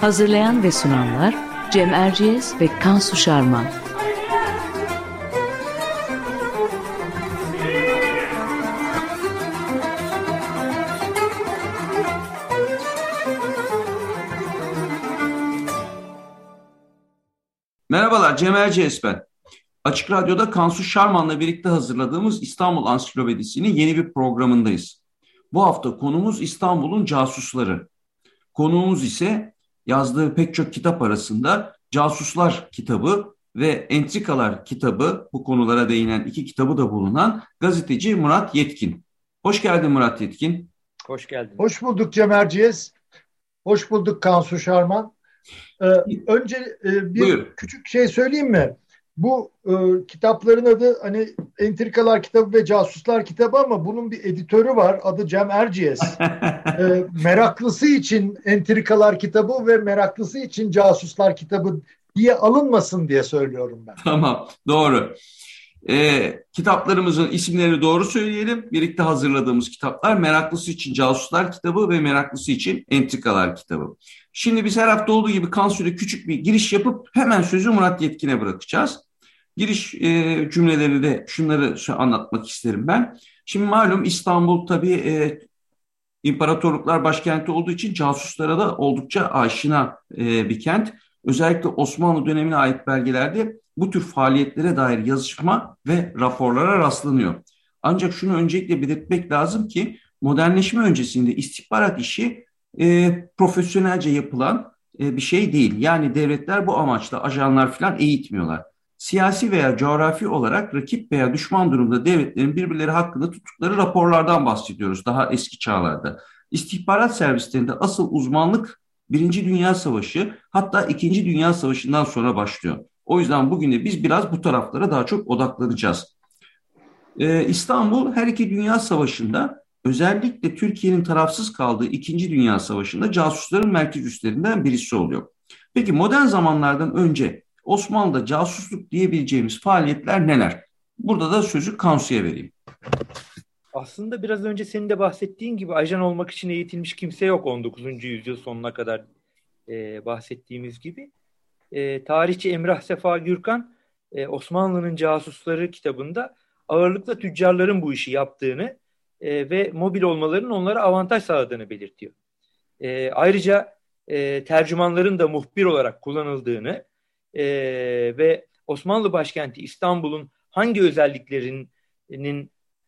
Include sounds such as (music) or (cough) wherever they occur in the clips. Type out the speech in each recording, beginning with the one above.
Hazırlayan ve sunanlar Cem Erciyes ve Kansu Şarman. Merhabalar Cem Erciyes ben. Açık Radyo'da Kansu Şarman'la birlikte hazırladığımız İstanbul Ansiklopedisi'nin yeni bir programındayız. Bu hafta konumuz İstanbul'un casusları. Konuğumuz ise yazdığı pek çok kitap arasında Casuslar kitabı ve Entrikalar kitabı bu konulara değinen iki kitabı da bulunan gazeteci Murat Yetkin. Hoş geldin Murat Yetkin. Hoş geldin. Hoş bulduk Cem Erciyes. Hoş bulduk Kansu Şarman. Ee, önce e, bir Buyur. küçük şey söyleyeyim mi? Bu e, kitapların adı hani Entrikalar kitabı ve Casuslar kitabı ama bunun bir editörü var. Adı Cem Erciyes. (laughs) e, meraklısı için Entrikalar kitabı ve meraklısı için Casuslar kitabı diye alınmasın diye söylüyorum ben. Tamam doğru. E, kitaplarımızın isimlerini doğru söyleyelim. Birlikte hazırladığımız kitaplar Meraklısı için Casuslar kitabı ve Meraklısı için Entrikalar kitabı. Şimdi biz her hafta olduğu gibi Kansu'da küçük bir giriş yapıp hemen sözü Murat Yetkin'e bırakacağız. Giriş e, cümleleri de şunları şu anlatmak isterim ben. Şimdi malum İstanbul tabii e, imparatorluklar başkenti olduğu için casuslara da oldukça aşina e, bir kent. Özellikle Osmanlı dönemine ait belgelerde bu tür faaliyetlere dair yazışma ve raporlara rastlanıyor. Ancak şunu öncelikle belirtmek lazım ki modernleşme öncesinde istihbarat işi e, profesyonelce yapılan e, bir şey değil. Yani devletler bu amaçla ajanlar falan eğitmiyorlar siyasi veya coğrafi olarak rakip veya düşman durumda devletlerin birbirleri hakkında tuttukları raporlardan bahsediyoruz daha eski çağlarda. İstihbarat servislerinde asıl uzmanlık Birinci Dünya Savaşı hatta İkinci Dünya Savaşı'ndan sonra başlıyor. O yüzden bugün de biz biraz bu taraflara daha çok odaklanacağız. Ee, İstanbul her iki Dünya Savaşı'nda özellikle Türkiye'nin tarafsız kaldığı İkinci Dünya Savaşı'nda casusların merkez üstlerinden birisi oluyor. Peki modern zamanlardan önce Osmanlı'da casusluk diyebileceğimiz faaliyetler neler? Burada da sözü Kansu'ya vereyim. Aslında biraz önce senin de bahsettiğin gibi ajan olmak için eğitilmiş kimse yok 19. yüzyıl sonuna kadar e, bahsettiğimiz gibi. E, tarihçi Emrah Sefa Gürkan e, Osmanlı'nın Casusları kitabında ağırlıkla tüccarların bu işi yaptığını e, ve mobil olmalarının onlara avantaj sağladığını belirtiyor. E, ayrıca e, tercümanların da muhbir olarak kullanıldığını e, ve Osmanlı başkenti İstanbul'un hangi özelliklerinin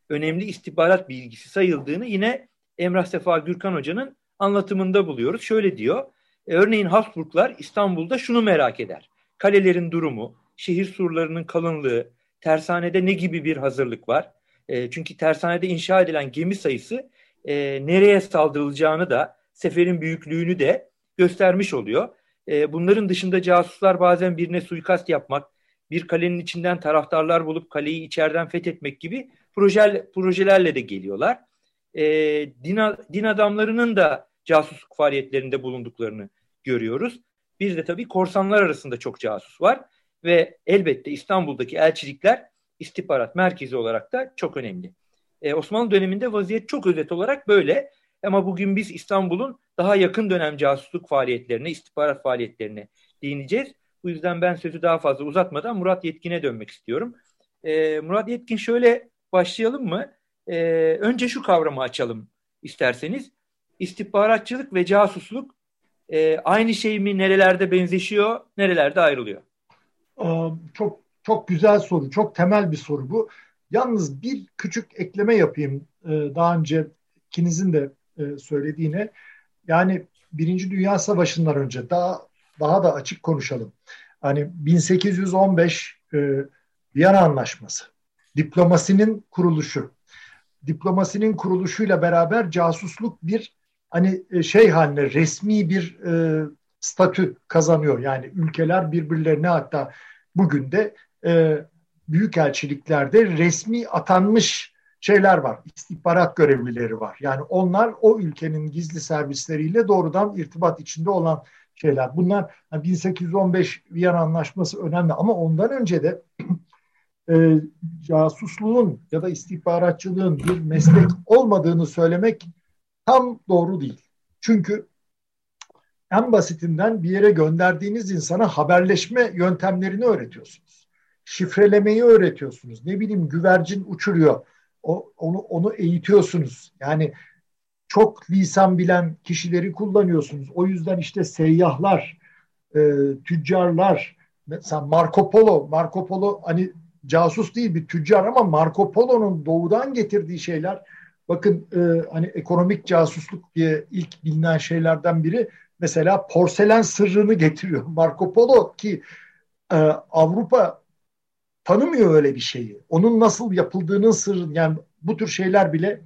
önemli istihbarat bilgisi sayıldığını yine Emrah Sefa Gürkan Hoca'nın anlatımında buluyoruz. Şöyle diyor, e, örneğin Habsburglar İstanbul'da şunu merak eder. Kalelerin durumu, şehir surlarının kalınlığı, tersanede ne gibi bir hazırlık var? E, çünkü tersanede inşa edilen gemi sayısı e, nereye saldırılacağını da, seferin büyüklüğünü de göstermiş oluyor. E, bunların dışında casuslar bazen birine suikast yapmak, bir kalenin içinden taraftarlar bulup kaleyi içeriden fethetmek gibi projel, projelerle de geliyorlar. E, din, din adamlarının da casusluk faaliyetlerinde bulunduklarını görüyoruz. Bir de tabii korsanlar arasında çok casus var ve elbette İstanbul'daki elçilikler istihbarat merkezi olarak da çok önemli. Ee, Osmanlı döneminde vaziyet çok özet olarak böyle ama bugün biz İstanbul'un daha yakın dönem casusluk faaliyetlerine, istihbarat faaliyetlerine değineceğiz. Bu yüzden ben sözü daha fazla uzatmadan Murat Yetkin'e dönmek istiyorum. Ee, Murat Yetkin şöyle başlayalım mı? Ee, önce şu kavramı açalım isterseniz. İstihbaratçılık ve casusluk e, aynı şey mi? Nerelerde benzeşiyor, nerelerde ayrılıyor? Çok çok güzel soru, çok temel bir soru bu. Yalnız bir küçük ekleme yapayım. Daha önce ikinizin de e, söylediğine. Yani Birinci Dünya Savaşı'ndan önce daha daha da açık konuşalım. Hani 1815 e, Viyana Anlaşması, diplomasinin kuruluşu. diplomasinin kuruluşuyla beraber casusluk bir hani e, şey haline resmi bir e, statü kazanıyor. Yani ülkeler birbirlerine hatta bugün de e, büyükelçiliklerde resmi atanmış şeyler var. İstihbarat görevlileri var. Yani onlar o ülkenin gizli servisleriyle doğrudan irtibat içinde olan şeyler. Bunlar 1815 Viyana Anlaşması önemli ama ondan önce de (clears throat) e, casusluğun ya da istihbaratçılığın bir meslek olmadığını söylemek tam doğru değil. Çünkü en basitinden bir yere gönderdiğiniz insana haberleşme yöntemlerini öğretiyorsunuz. Şifrelemeyi öğretiyorsunuz. Ne bileyim güvercin uçuruyor. O, onu, onu eğitiyorsunuz. Yani çok lisan bilen kişileri kullanıyorsunuz. O yüzden işte seyyahlar, e, tüccarlar, mesela Marco Polo, Marco Polo hani casus değil bir tüccar ama Marco Polo'nun doğudan getirdiği şeyler bakın e, hani ekonomik casusluk diye ilk bilinen şeylerden biri mesela porselen sırrını getiriyor. (laughs) Marco Polo ki e, Avrupa tanımıyor öyle bir şeyi. Onun nasıl yapıldığının sırrını yani bu tür şeyler bile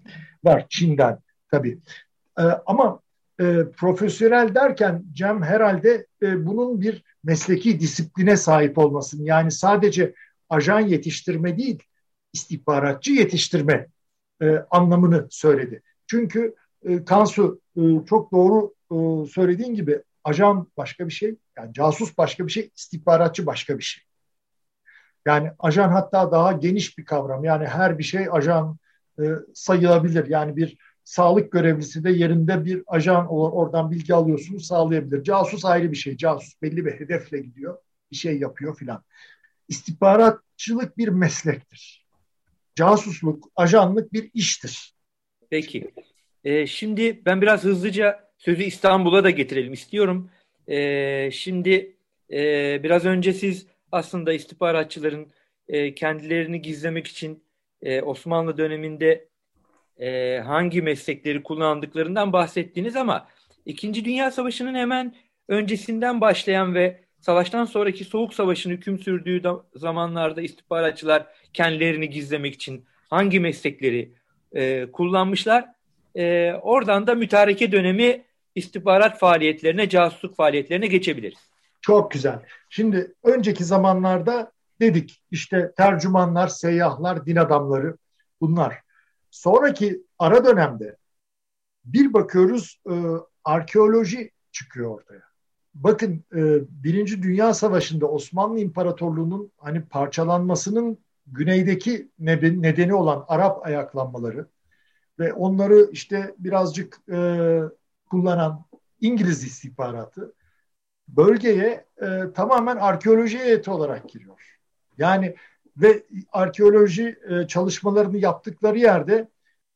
var Çin'den tabii. E, ama e, profesyonel derken Cem herhalde e, bunun bir mesleki disipline sahip olmasın. Yani sadece ajan yetiştirme değil, istihbaratçı yetiştirme e, anlamını söyledi. Çünkü e, Kansu e, çok doğru e, söylediğin gibi ajan başka bir şey, yani casus başka bir şey, istihbaratçı başka bir şey. Yani ajan hatta daha geniş bir kavram. Yani her bir şey ajan e, sayılabilir. Yani bir sağlık görevlisi de yerinde bir ajan olur. Oradan bilgi alıyorsunuz sağlayabilir. Casus ayrı bir şey. Casus belli bir hedefle gidiyor. Bir şey yapıyor filan. İstihbaratçılık bir meslektir. Casusluk, ajanlık bir iştir. Peki. Ee, şimdi ben biraz hızlıca sözü İstanbul'a da getirelim istiyorum. Ee, şimdi e, biraz önce siz aslında istihbaratçıların e, kendilerini gizlemek için e, Osmanlı döneminde e, hangi meslekleri kullandıklarından bahsettiniz ama İkinci Dünya Savaşı'nın hemen öncesinden başlayan ve savaştan sonraki Soğuk Savaş'ın hüküm sürdüğü zamanlarda istihbaratçılar kendilerini gizlemek için hangi meslekleri e, kullanmışlar? E, oradan da mütareke dönemi istihbarat faaliyetlerine, casusluk faaliyetlerine geçebiliriz. Çok güzel. Şimdi önceki zamanlarda dedik işte tercümanlar, seyyahlar, din adamları bunlar. Sonraki ara dönemde bir bakıyoruz e, arkeoloji çıkıyor ortaya. Bakın e, Birinci Dünya Savaşı'nda Osmanlı İmparatorluğu'nun hani parçalanmasının güneydeki nedeni olan Arap ayaklanmaları ve onları işte birazcık e, kullanan İngiliz istihbaratı bölgeye e, tamamen arkeoloji heyeti olarak giriyor. Yani ve arkeoloji e, çalışmalarını yaptıkları yerde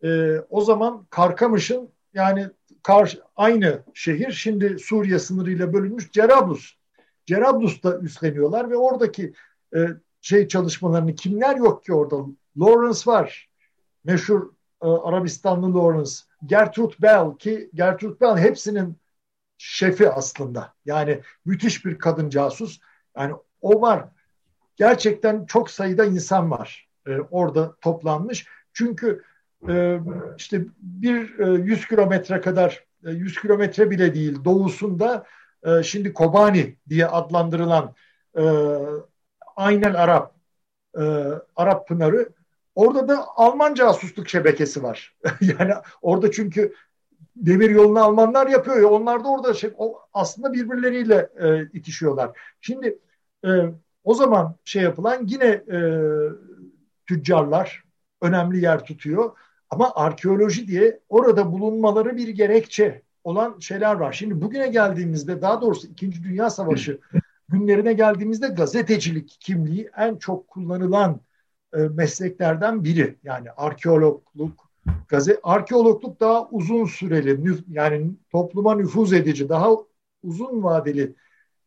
e, o zaman Karkamış'ın yani karşı, aynı şehir şimdi Suriye sınırıyla bölünmüş Cerablus. Cerablus'ta üstleniyorlar ve oradaki e, şey çalışmalarını kimler yok ki orada? Lawrence var. Meşhur e, Arabistanlı Lawrence. Gertrude Bell ki Gertrude Bell hepsinin şefi aslında. Yani müthiş bir kadın casus. Yani o var. Gerçekten çok sayıda insan var e, orada toplanmış. Çünkü e, işte bir e, 100 kilometre kadar, e, 100 kilometre bile değil doğusunda e, şimdi Kobani diye adlandırılan e, Aynel Arap, e, Arap Pınarı Orada da Alman casusluk şebekesi var. (laughs) yani orada çünkü demir yolunu Almanlar yapıyor ya onlar da orada şey, o, aslında birbirleriyle e, itişiyorlar. Şimdi e, o zaman şey yapılan yine e, tüccarlar önemli yer tutuyor. Ama arkeoloji diye orada bulunmaları bir gerekçe olan şeyler var. Şimdi bugüne geldiğimizde daha doğrusu İkinci Dünya Savaşı (laughs) günlerine geldiğimizde gazetecilik kimliği en çok kullanılan e, mesleklerden biri. Yani arkeologluk, gazet arkeologluk daha uzun süreli nüf, yani topluma nüfuz edici, daha uzun vadeli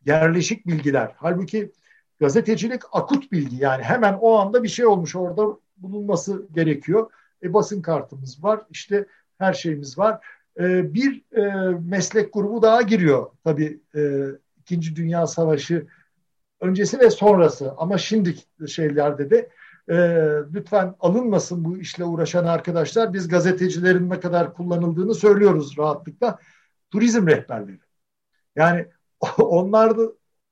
yerleşik bilgiler. Halbuki gazetecilik akut bilgi yani hemen o anda bir şey olmuş orada bulunması gerekiyor. E, basın kartımız var işte her şeyimiz var. E, bir e, meslek grubu daha giriyor tabii e, İkinci Dünya Savaşı öncesi ve sonrası ama şimdi şeylerde de e, lütfen alınmasın bu işle uğraşan arkadaşlar. Biz gazetecilerin ne kadar kullanıldığını söylüyoruz rahatlıkla. Turizm rehberleri. Yani (laughs) onlar da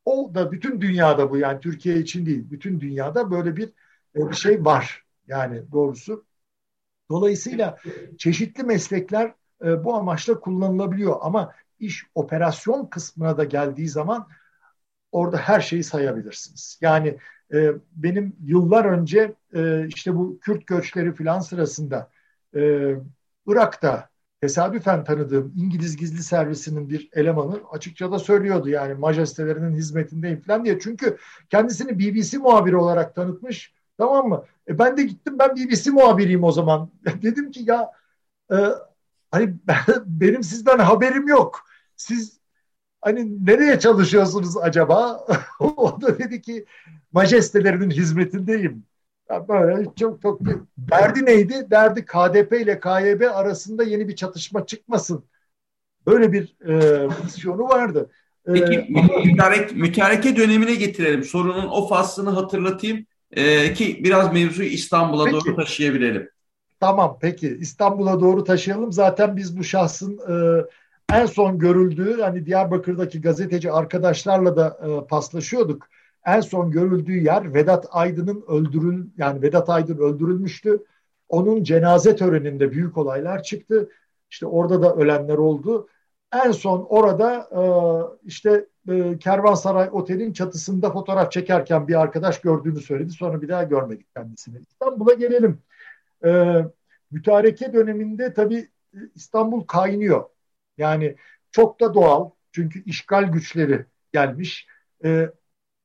o da bütün dünyada bu yani Türkiye için değil. Bütün dünyada böyle bir, e, bir şey var. Yani doğrusu. Dolayısıyla çeşitli meslekler e, bu amaçla kullanılabiliyor ama iş operasyon kısmına da geldiği zaman orada her şeyi sayabilirsiniz. Yani e, benim yıllar önce e, işte bu Kürt göçleri filan sırasında e, Irak'ta tesadüfen tanıdığım İngiliz gizli servisinin bir elemanı açıkça da söylüyordu yani majestelerinin hizmetindeyim falan diye. Çünkü kendisini BBC muhabiri olarak tanıtmış tamam mı? E ben de gittim ben BBC muhabiriyim o zaman. (laughs) Dedim ki ya e, hani ben, (laughs) benim sizden haberim yok. Siz hani nereye çalışıyorsunuz acaba? (laughs) o da dedi ki majestelerinin hizmetindeyim. Böyle çok çok derdi neydi? Derdi KDP ile KYB arasında yeni bir çatışma çıkmasın. Böyle bir e, misyonu vardı. E, Peki ee, mütarek, mütareke dönemine getirelim. Sorunun o faslını hatırlatayım e, ki biraz mevzuyu İstanbul'a doğru taşıyabilelim. Tamam peki İstanbul'a doğru taşıyalım. Zaten biz bu şahsın e, en son görüldüğü hani Diyarbakır'daki gazeteci arkadaşlarla da e, paslaşıyorduk en son görüldüğü yer Vedat Aydın'ın öldürül yani Vedat Aydın öldürülmüştü. Onun cenaze töreninde büyük olaylar çıktı. İşte orada da ölenler oldu. En son orada e, işte e, Kervansaray Otel'in çatısında fotoğraf çekerken bir arkadaş gördüğünü söyledi. Sonra bir daha görmedik kendisini. İstanbul'a gelelim. E, mütareke döneminde tabii İstanbul kaynıyor. Yani çok da doğal. Çünkü işgal güçleri gelmiş. E,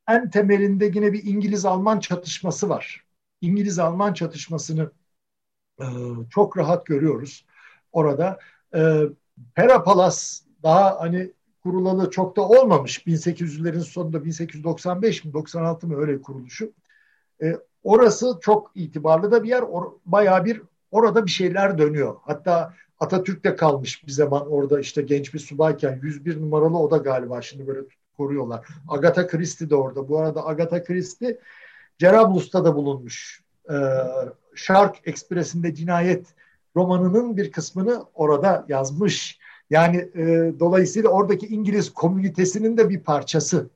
en temelinde yine bir İngiliz-Alman çatışması var. İngiliz-Alman çatışmasını e, çok rahat görüyoruz orada. E, Pera Palas daha hani kurulalı çok da olmamış. 1800'lerin sonunda 1895 mi 96 mı öyle kuruluşu. E, orası çok itibarlı da bir yer. Or, bayağı bir orada bir şeyler dönüyor. Hatta Atatürk kalmış bir zaman orada işte genç bir subayken 101 numaralı o da galiba şimdi böyle koruyorlar. Agatha Christie de orada. Bu arada Agatha Christie Cerablus'ta da bulunmuş. Ee, Shark Express'inde cinayet romanının bir kısmını orada yazmış. Yani e, dolayısıyla oradaki İngiliz komünitesinin de bir parçası.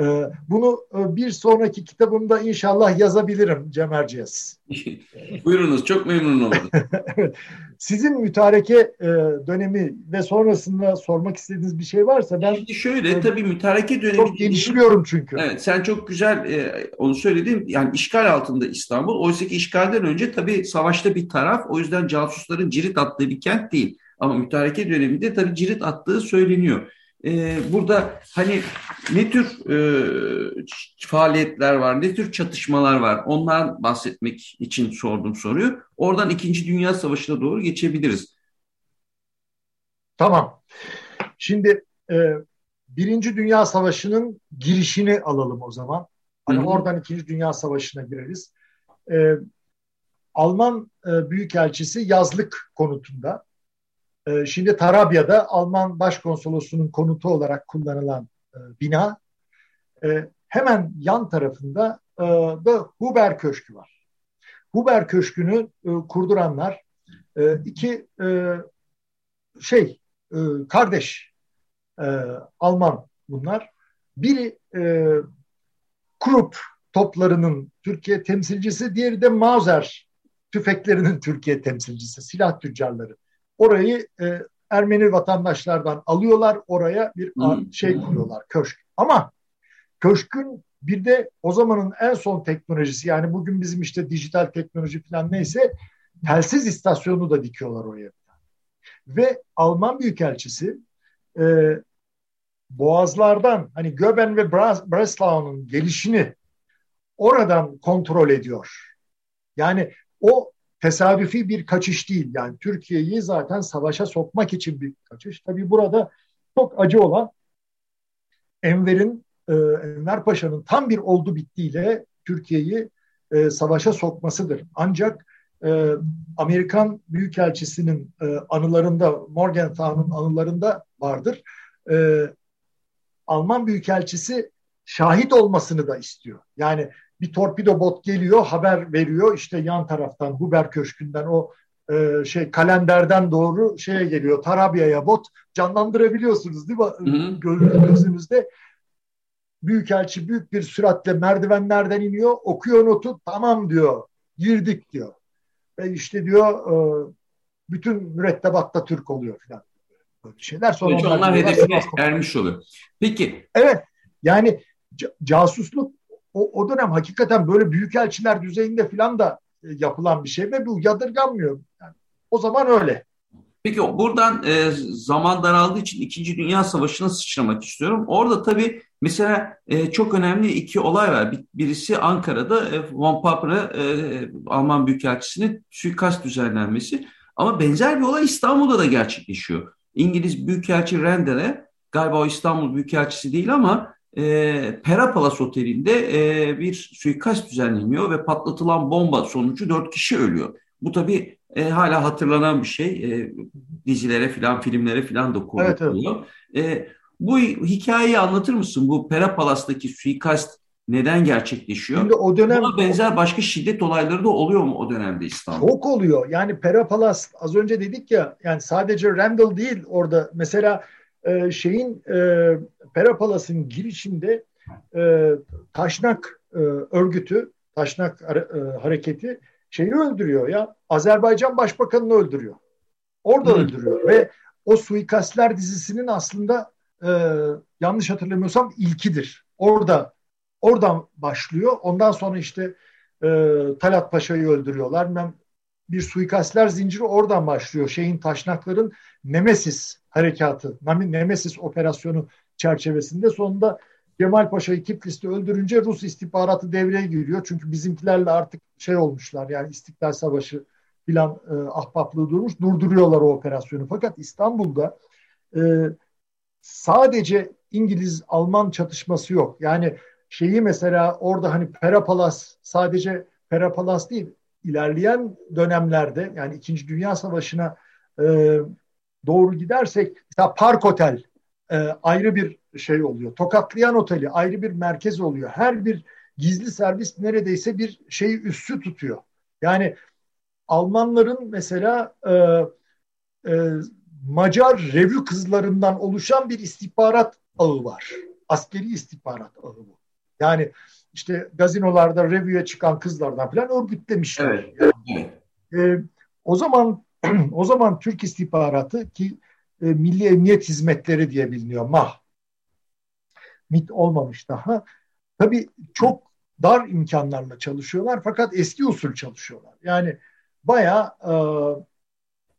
Ee, bunu e, bir sonraki kitabımda inşallah yazabilirim Cem Erciyes. (laughs) Buyurunuz çok memnun oldum. (laughs) Sizin mütareke e, dönemi ve sonrasında sormak istediğiniz bir şey varsa ben... Şimdi şöyle e, tabii mütareke dönemi... Çok geliştiriyorum çünkü. Evet sen çok güzel onu söyledin. Yani işgal altında İstanbul. Oysa ki işgalden önce tabii savaşta bir taraf. O yüzden casusların cirit attığı bir kent değil. Ama mütareke döneminde tabii cirit attığı söyleniyor e, burada hani ne tür e, faaliyetler var, ne tür çatışmalar var ondan bahsetmek için sordum soruyu. Oradan İkinci Dünya Savaşı'na doğru geçebiliriz. Tamam. Şimdi e, Birinci Dünya Savaşı'nın girişini alalım o zaman. Hani Hı-hı. oradan İkinci Dünya Savaşı'na gireriz. E, Alman e, Büyükelçisi yazlık konutunda ee, şimdi Tarabya'da Alman Başkonsolosu'nun konutu olarak kullanılan e, bina. E, hemen yan tarafında e, da Huber Köşkü var. Huber Köşkü'nü kurduranlar iki şey kardeş Alman bunlar. Biri Krupp toplarının Türkiye temsilcisi, diğeri de Mauser tüfeklerinin Türkiye temsilcisi, silah tüccarları orayı e, Ermeni vatandaşlardan alıyorlar oraya bir hmm. şey kuruyorlar köşk. Ama köşkün bir de o zamanın en son teknolojisi yani bugün bizim işte dijital teknoloji falan neyse telsiz istasyonu da dikiyorlar oraya. Ve Alman Büyükelçisi e, boğazlardan hani Göben ve Breslau'nun gelişini oradan kontrol ediyor. Yani o tesadüfi bir kaçış değil. Yani Türkiye'yi zaten savaşa sokmak için bir kaçış. Tabii burada çok acı olan Enver'in, e, Enver Paşa'nın tam bir oldu bittiyle Türkiye'yi e, savaşa sokmasıdır. Ancak e, Amerikan Büyükelçisi'nin e, anılarında, Morgenthau'nun anılarında vardır. E, Alman Büyükelçisi şahit olmasını da istiyor. Yani bir torpido bot geliyor haber veriyor. İşte yan taraftan Huber Köşkü'nden o e, şey kalenderden doğru şeye geliyor. Tarabya'ya bot canlandırabiliyorsunuz değil mi? Hı Gözünüzde Büyükelçi büyük bir süratle merdivenlerden iniyor. Okuyor notu tamam diyor. Girdik diyor. Ve işte diyor e, bütün mürettebatta Türk oluyor falan böyle şeyler. Sonra onlar, onlar hedefine ermiş oluyor. Peki. Evet. Yani casusluk o, o dönem hakikaten böyle büyükelçiler düzeyinde falan da e, yapılan bir şey ve bu yadırganmıyor. Yani o zaman öyle. Peki buradan e, zaman daraldığı için İkinci Dünya Savaşı'na sıçramak istiyorum. Orada tabii mesela e, çok önemli iki olay var. Bir, birisi Ankara'da e, von Papen'a e, Alman Büyükelçisi'nin suikast düzenlenmesi. Ama benzer bir olay İstanbul'da da gerçekleşiyor. İngiliz Büyükelçi Rendel'e galiba o İstanbul Büyükelçisi değil ama e, Pera Palace Oteli'nde e, bir suikast düzenleniyor ve patlatılan bomba sonucu dört kişi ölüyor. Bu tabii e, hala hatırlanan bir şey. E, dizilere filan, filmlere filan da konuluyor. Evet, evet. E, bu hikayeyi anlatır mısın? Bu Pera Palas'taki suikast neden gerçekleşiyor? Şimdi o dönem Buna benzer başka şiddet olayları da oluyor mu o dönemde İstanbul'da? Çok oluyor. Yani Pera Palas az önce dedik ya yani sadece Randall değil orada mesela e, şeyin e, Pera Palas'ın girişinde e, Taşnak e, örgütü, Taşnak e, hareketi şeyi öldürüyor ya. Azerbaycan Başbakanını öldürüyor. Orada Hı. öldürüyor ve o suikastler dizisinin aslında e, yanlış hatırlamıyorsam ilkidir. Orada oradan başlıyor. Ondan sonra işte e, Talat Paşa'yı öldürüyorlar. Ben bir suikastler zinciri oradan başlıyor. Şeyin taşnakların Nemesis harekatı, Nemesis operasyonu çerçevesinde sonunda Kemal Paşa'yı Tiflis'te öldürünce Rus istihbaratı devreye giriyor. Çünkü bizimkilerle artık şey olmuşlar yani İstiklal Savaşı filan e, ahbaplığı durmuş. Durduruyorlar o operasyonu. Fakat İstanbul'da e, sadece İngiliz-Alman çatışması yok. Yani şeyi mesela orada hani Perapalas sadece Perapalas değil ilerleyen dönemlerde yani İkinci Dünya Savaşı'na e, doğru gidersek mesela Park Otel e, ayrı bir şey oluyor. Tokatlayan Oteli ayrı bir merkez oluyor. Her bir gizli servis neredeyse bir şeyi üssü tutuyor. Yani Almanların mesela e, e, Macar revü kızlarından oluşan bir istihbarat ağı var. Askeri istihbarat ağı bu. Yani işte gazinolarda revüye çıkan kızlardan falan örgütlemişler. Evet. Yani, e, o zaman (clears throat) o zaman Türk istihbaratı ki e, Milli Emniyet Hizmetleri diye biliniyor MAH. MIT olmamış daha. Tabii çok dar imkanlarla çalışıyorlar fakat eski usul çalışıyorlar. Yani bayağı e,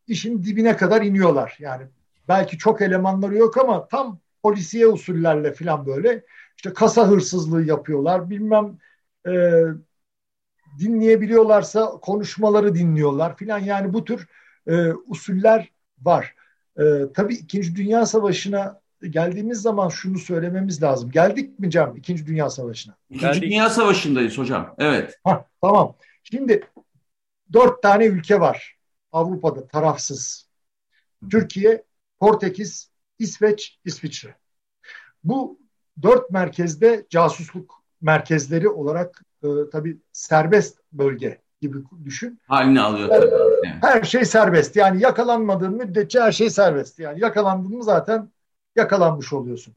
işin dibine kadar iniyorlar. Yani belki çok elemanları yok ama tam polisiye usullerle falan böyle işte kasa hırsızlığı yapıyorlar. Bilmem e, dinleyebiliyorlarsa konuşmaları dinliyorlar filan. Yani bu tür e, usuller var. E, tabii İkinci Dünya Savaşı'na geldiğimiz zaman şunu söylememiz lazım. Geldik mi Cem İkinci Dünya Savaşı'na? İkinci Geldik. Dünya Savaşı'ndayız hocam. Evet. Hah, tamam. Şimdi dört tane ülke var Avrupa'da tarafsız. Türkiye, Portekiz, İsveç, İsviçre. Bu dört merkezde casusluk merkezleri olarak e, tabii serbest bölge gibi düşün. Halini alıyor tabii. Yani. Her şey serbest. Yani yakalanmadığın müddetçe her şey serbest. Yani yakalandın mı zaten yakalanmış oluyorsun.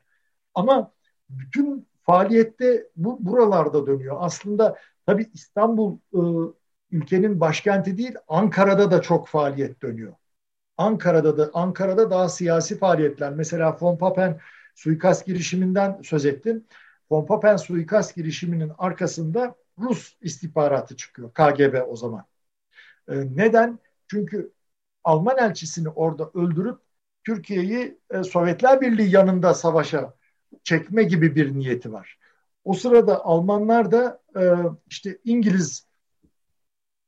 Ama bütün faaliyette bu buralarda dönüyor. Aslında tabii İstanbul e, ülkenin başkenti değil, Ankara'da da çok faaliyet dönüyor. Ankara'da da Ankara'da daha siyasi faaliyetler. Mesela Von Papen suikast girişiminden söz ettin. Von Papen suikast girişiminin arkasında Rus istihbaratı çıkıyor. KGB o zaman. E, neden? Çünkü Alman elçisini orada öldürüp Türkiye'yi e, Sovyetler Birliği yanında savaşa çekme gibi bir niyeti var. O sırada Almanlar da e, işte İngiliz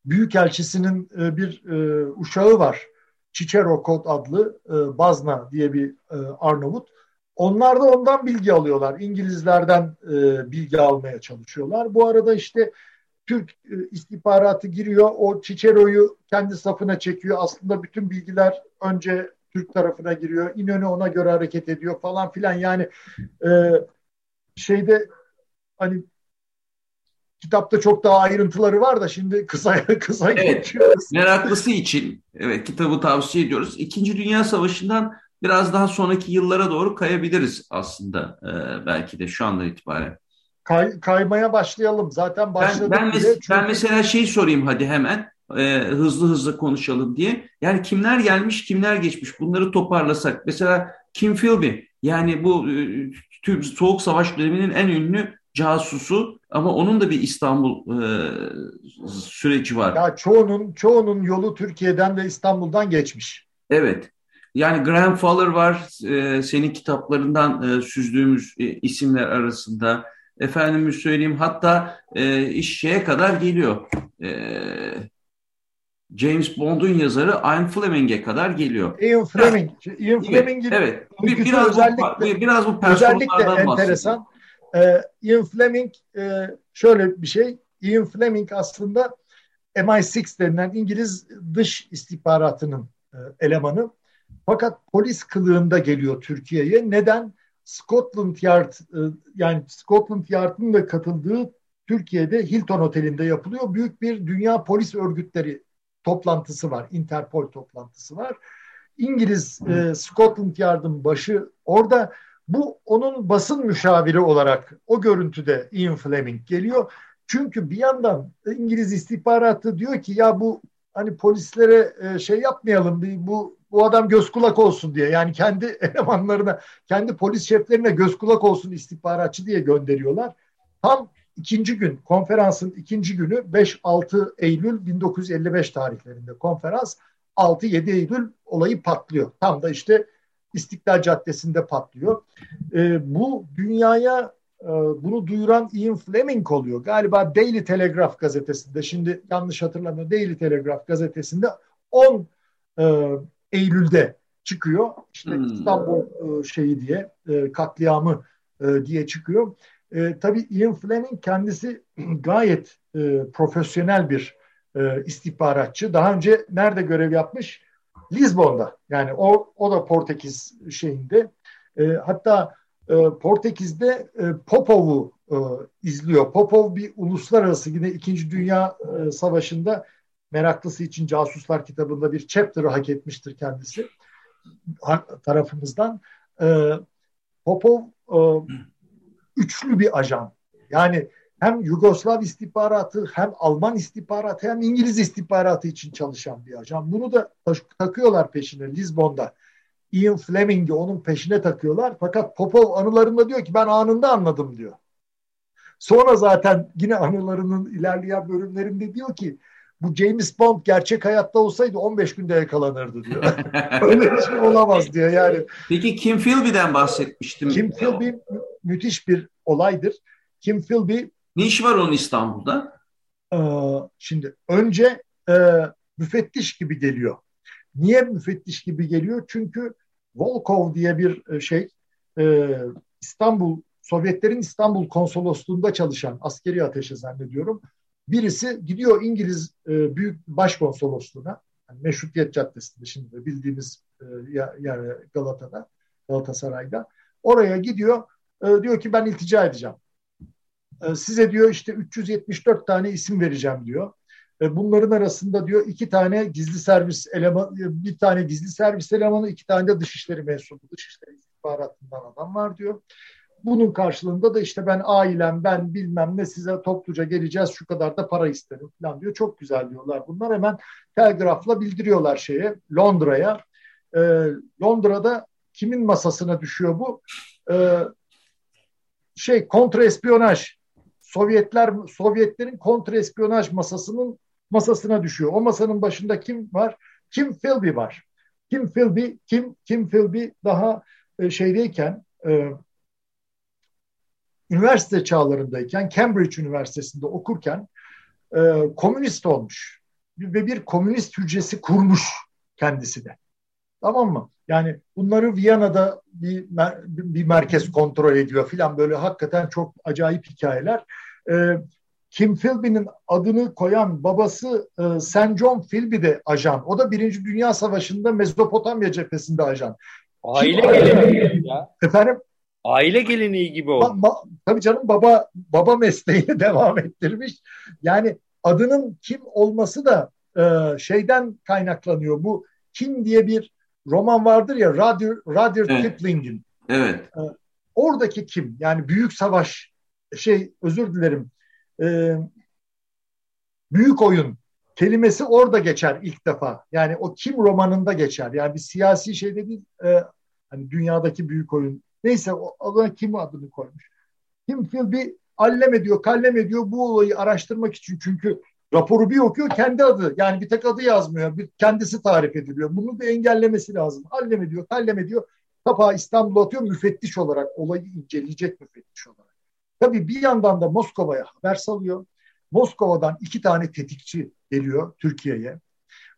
Büyükelçisinin e, bir e, uşağı var. Cicero Kod adlı e, Bazna diye bir e, Arnavut. Onlar da ondan bilgi alıyorlar. İngilizlerden e, bilgi almaya çalışıyorlar. Bu arada işte Türk e, istihbaratı giriyor. O Cicero'yu kendi safına çekiyor. Aslında bütün bilgiler önce Türk tarafına giriyor. İnönü ona göre hareket ediyor falan filan. Yani e, şeyde hani kitapta çok daha ayrıntıları var da şimdi kısa (laughs) kısa evet, geçiyoruz. Meraklısı için evet kitabı tavsiye ediyoruz. İkinci Dünya Savaşı'ndan biraz daha sonraki yıllara doğru kayabiliriz aslında e, belki de şu anda itibaren. Kay, kaymaya başlayalım. Zaten başladık. Ben, ben, mes- çünkü... ben mesela şey sorayım hadi hemen e, hızlı hızlı konuşalım diye. Yani kimler gelmiş, kimler geçmiş bunları toparlasak. Mesela Kim Philby yani bu e, tüm Soğuk Savaş döneminin en ünlü casusu ama onun da bir İstanbul e, süreci var. Ya çoğunun çoğunun yolu Türkiye'den ve İstanbul'dan geçmiş. Evet. Yani Graham Fowler var. E, senin kitaplarından e, süzdüğümüz e, isimler arasında. Efendime söyleyeyim hatta e, iş şeye kadar geliyor. E, James Bond'un yazarı Ian Fleming'e kadar geliyor. Ian Fleming. Ian Fleming'in evet. Bir, biraz özellikle, bu, biraz bu özellikle enteresan. Ee, Ian Fleming e, şöyle bir şey. Ian Fleming aslında MI6 denilen İngiliz dış istihbaratının e, elemanı. Fakat polis kılığında geliyor Türkiye'ye. Neden? Scotland Yard e, yani Scotland Yard'ın da katıldığı Türkiye'de Hilton Oteli'nde yapılıyor. Büyük bir dünya polis örgütleri toplantısı var. Interpol toplantısı var. İngiliz e, Scotland Yard'ın başı orada bu onun basın müşaviri olarak o görüntüde Ian Fleming geliyor. Çünkü bir yandan İngiliz istihbaratı diyor ki ya bu hani polislere e, şey yapmayalım bu bu adam göz kulak olsun diye yani kendi (laughs) elemanlarına kendi polis şeflerine göz kulak olsun istihbaratçı diye gönderiyorlar. Tam ikinci gün konferansın ikinci günü 5-6 Eylül 1955 tarihlerinde konferans 6-7 Eylül olayı patlıyor. Tam da işte İstiklal Caddesi'nde patlıyor. E, bu dünyaya bunu duyuran Ian Fleming oluyor. Galiba Daily Telegraph gazetesinde şimdi yanlış hatırlamıyorum Daily Telegraph gazetesinde 10 e, Eylül'de çıkıyor. İşte hmm. İstanbul e, şeyi diye e, katliamı diye çıkıyor. Tabii Ian Fleming kendisi (clears throat) gayet profesyonel bir istihbaratçı. Daha önce nerede görev yapmış? Lisbon'da. Yani o, o da Portekiz şeyinde. Hatta e, Portekiz'de e, Popov'u e, izliyor. Popov bir uluslararası yine İkinci Dünya e, Savaşı'nda meraklısı için Casuslar kitabında bir chapter'ı hak etmiştir kendisi tarafımızdan. E, Popov üçlü bir ajan. Yani hem Yugoslav istihbaratı hem Alman istihbaratı hem İngiliz istihbaratı için çalışan bir ajan. Bunu da takıyorlar peşine Lizbon'da. Ian Fleming'i onun peşine takıyorlar. Fakat Popov anılarında diyor ki ben anında anladım diyor. Sonra zaten yine anılarının ilerleyen bölümlerinde diyor ki bu James Bond gerçek hayatta olsaydı 15 günde yakalanırdı diyor. (laughs) Öyle bir şey olamaz diyor yani. Peki Kim Philby'den bahsetmiştim. Kim Philby müthiş bir olaydır. Kim Philby ne iş var onun İstanbul'da? Ee, şimdi önce e, müfettiş gibi geliyor. Niye müfettiş gibi geliyor? Çünkü Volkov diye bir e, şey e, İstanbul Sovyetlerin İstanbul konsolosluğunda çalışan askeri ateşe zannediyorum. Birisi gidiyor İngiliz e, büyük başkonsolosluğuna yani Meşrutiyet Caddesi'nde şimdi bildiğimiz e, yer Galata'da Galatasaray'da oraya gidiyor e, diyor ki ben iltica edeceğim. E, size diyor işte 374 tane isim vereceğim diyor. E, bunların arasında diyor iki tane gizli servis elemanı, bir tane gizli servis elemanı, iki tane de dışişleri mensubu, dışişleri istihbaratından adam var diyor. Bunun karşılığında da işte ben ailem, ben bilmem ne size topluca geleceğiz, şu kadar da para isterim falan diyor. Çok güzel diyorlar bunlar. Hemen telgrafla bildiriyorlar şeye, Londra'ya. E, Londra'da kimin masasına düşüyor bu? E, şey kontraespiyonaj Sovyetler Sovyetlerin kontrespiyonaj masasının masasına düşüyor. O masanın başında kim var? Kim Philby var. Kim Philby, Kim Kim Philby daha e, şeydeyken e, üniversite çağlarındayken Cambridge Üniversitesi'nde okurken e, komünist olmuş ve bir komünist hücresi kurmuş kendisi de. Tamam mı? Yani bunları Viyana'da bir, bir merkez kontrol ediyor filan böyle hakikaten çok acayip hikayeler. Ee, Kim Philby'nin adını koyan babası e, St. John Philby de ajan. O da Birinci Dünya Savaşı'nda Mezopotamya cephesinde ajan. Aile geleneği ya. Efendim? Aile geleneği gibi oldu. Ba, ba, tabii canım baba baba mesleğini (laughs) devam ettirmiş. Yani adının kim olması da e, şeyden kaynaklanıyor. Bu Kim diye bir roman vardır ya Rudyard, Rudyard evet. Kipling'in. Evet. E, oradaki Kim yani büyük savaş şey özür dilerim e, büyük oyun kelimesi orada geçer ilk defa. Yani o Kim romanında geçer. Yani bir siyasi şey de değil. E, hani dünyadaki büyük oyun. Neyse o adına Kim adını koymuş. Kim Philby allem ediyor, kallem ediyor bu olayı araştırmak için. Çünkü raporu bir okuyor kendi adı. Yani bir tek adı yazmıyor. Bir kendisi tarif ediliyor. Bunu da engellemesi lazım. Allem ediyor, kallem ediyor. Kapağı İstanbul'a atıyor müfettiş olarak. Olayı inceleyecek müfettiş olarak. Tabii bir yandan da Moskova'ya haber salıyor. Moskova'dan iki tane tetikçi geliyor Türkiye'ye.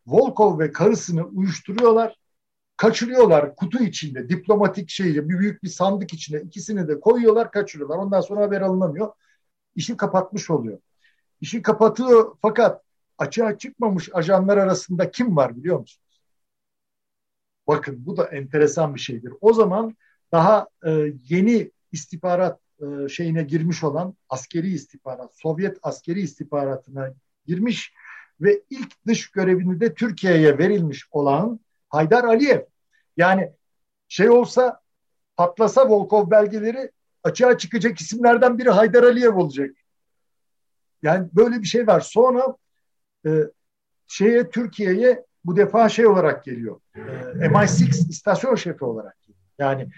Volkov ve karısını uyuşturuyorlar. Kaçırıyorlar kutu içinde diplomatik şeyle bir büyük bir sandık içinde ikisini de koyuyorlar kaçırıyorlar. Ondan sonra haber alınamıyor. İşi kapatmış oluyor. İşi kapatıyor fakat açığa çıkmamış ajanlar arasında kim var biliyor musunuz? Bakın bu da enteresan bir şeydir. O zaman daha e, yeni istihbarat e, şeyine girmiş olan askeri istihbarat, Sovyet askeri istihbaratına girmiş ve ilk dış görevini de Türkiye'ye verilmiş olan Haydar Aliyev. Yani şey olsa patlasa Volkov belgeleri açığa çıkacak isimlerden biri Haydar Aliyev olacak. Yani böyle bir şey var. Sonra e, şeye Türkiye'ye bu defa şey olarak geliyor. E, MI6 istasyon şefi olarak. Yani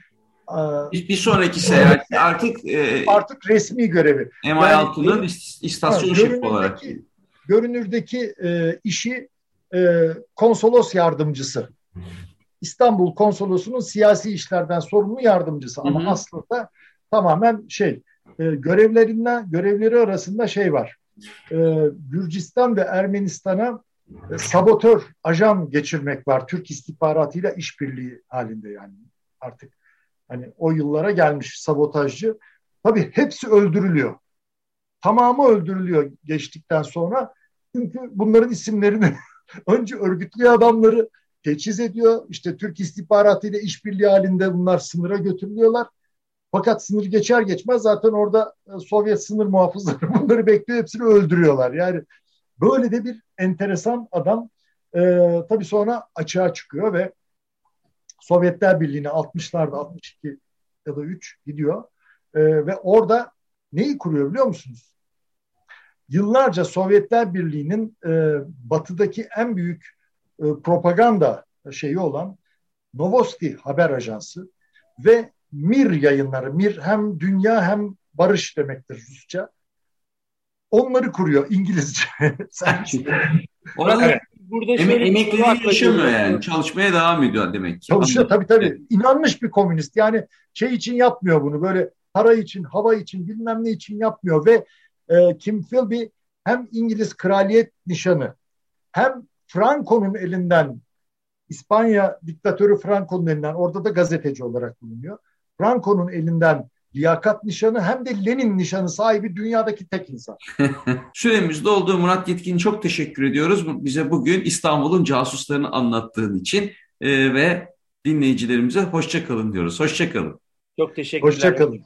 bir, bir sonraki seyahat artık e, artık resmi görevi. MI6'nın yani, istasyon şefi olarak. Görünürdeki e, işi e, konsolos yardımcısı. İstanbul konsolosunun siyasi işlerden sorumlu yardımcısı ama hı hı. aslında tamamen şey e, görevlerinden görevleri arasında şey var. E, Gürcistan ve Ermenistan'a e, sabotör ajan geçirmek var. Türk istihbaratıyla işbirliği halinde yani artık Hani o yıllara gelmiş sabotajcı. Tabii hepsi öldürülüyor. Tamamı öldürülüyor geçtikten sonra. Çünkü bunların isimlerini (laughs) önce örgütlü adamları teçhiz ediyor. İşte Türk istihbaratı ile işbirliği halinde bunlar sınıra götürülüyorlar. Fakat sınır geçer geçmez zaten orada e, Sovyet sınır muhafızları (laughs) bunları bekliyor. Hepsini öldürüyorlar. Yani böyle de bir enteresan adam e, tabii sonra açığa çıkıyor ve Sovyetler Birliği'ne 60'larda 62 ya da 3 gidiyor e, ve orada neyi kuruyor biliyor musunuz? Yıllarca Sovyetler Birliği'nin e, batıdaki en büyük e, propaganda şeyi olan Novosti haber ajansı ve Mir yayınları. Mir hem dünya hem barış demektir Rusça. Onları kuruyor İngilizce. (laughs) Orada evet burada Em emekliliği yaşamıyor yani. Çalışmaya devam ediyor demek ki. Çalışıyor tabii tabii. İnanmış bir komünist. Yani şey için yapmıyor bunu. Böyle para için, hava için, bilmem ne için yapmıyor ve e, Kim Philby hem İngiliz kraliyet nişanı hem Franco'nun elinden İspanya diktatörü Franco'nun elinden orada da gazeteci olarak bulunuyor. Franco'nun elinden liyakat nişanı hem de Lenin nişanı sahibi dünyadaki tek insan. (laughs) Süremiz doldu. Murat Yetkin çok teşekkür ediyoruz. Bize bugün İstanbul'un casuslarını anlattığın için e, ve dinleyicilerimize hoşça kalın diyoruz. Hoşça kalın. Çok teşekkürler. Hoşça kalın.